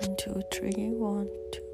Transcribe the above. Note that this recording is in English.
One, two, three, one, two.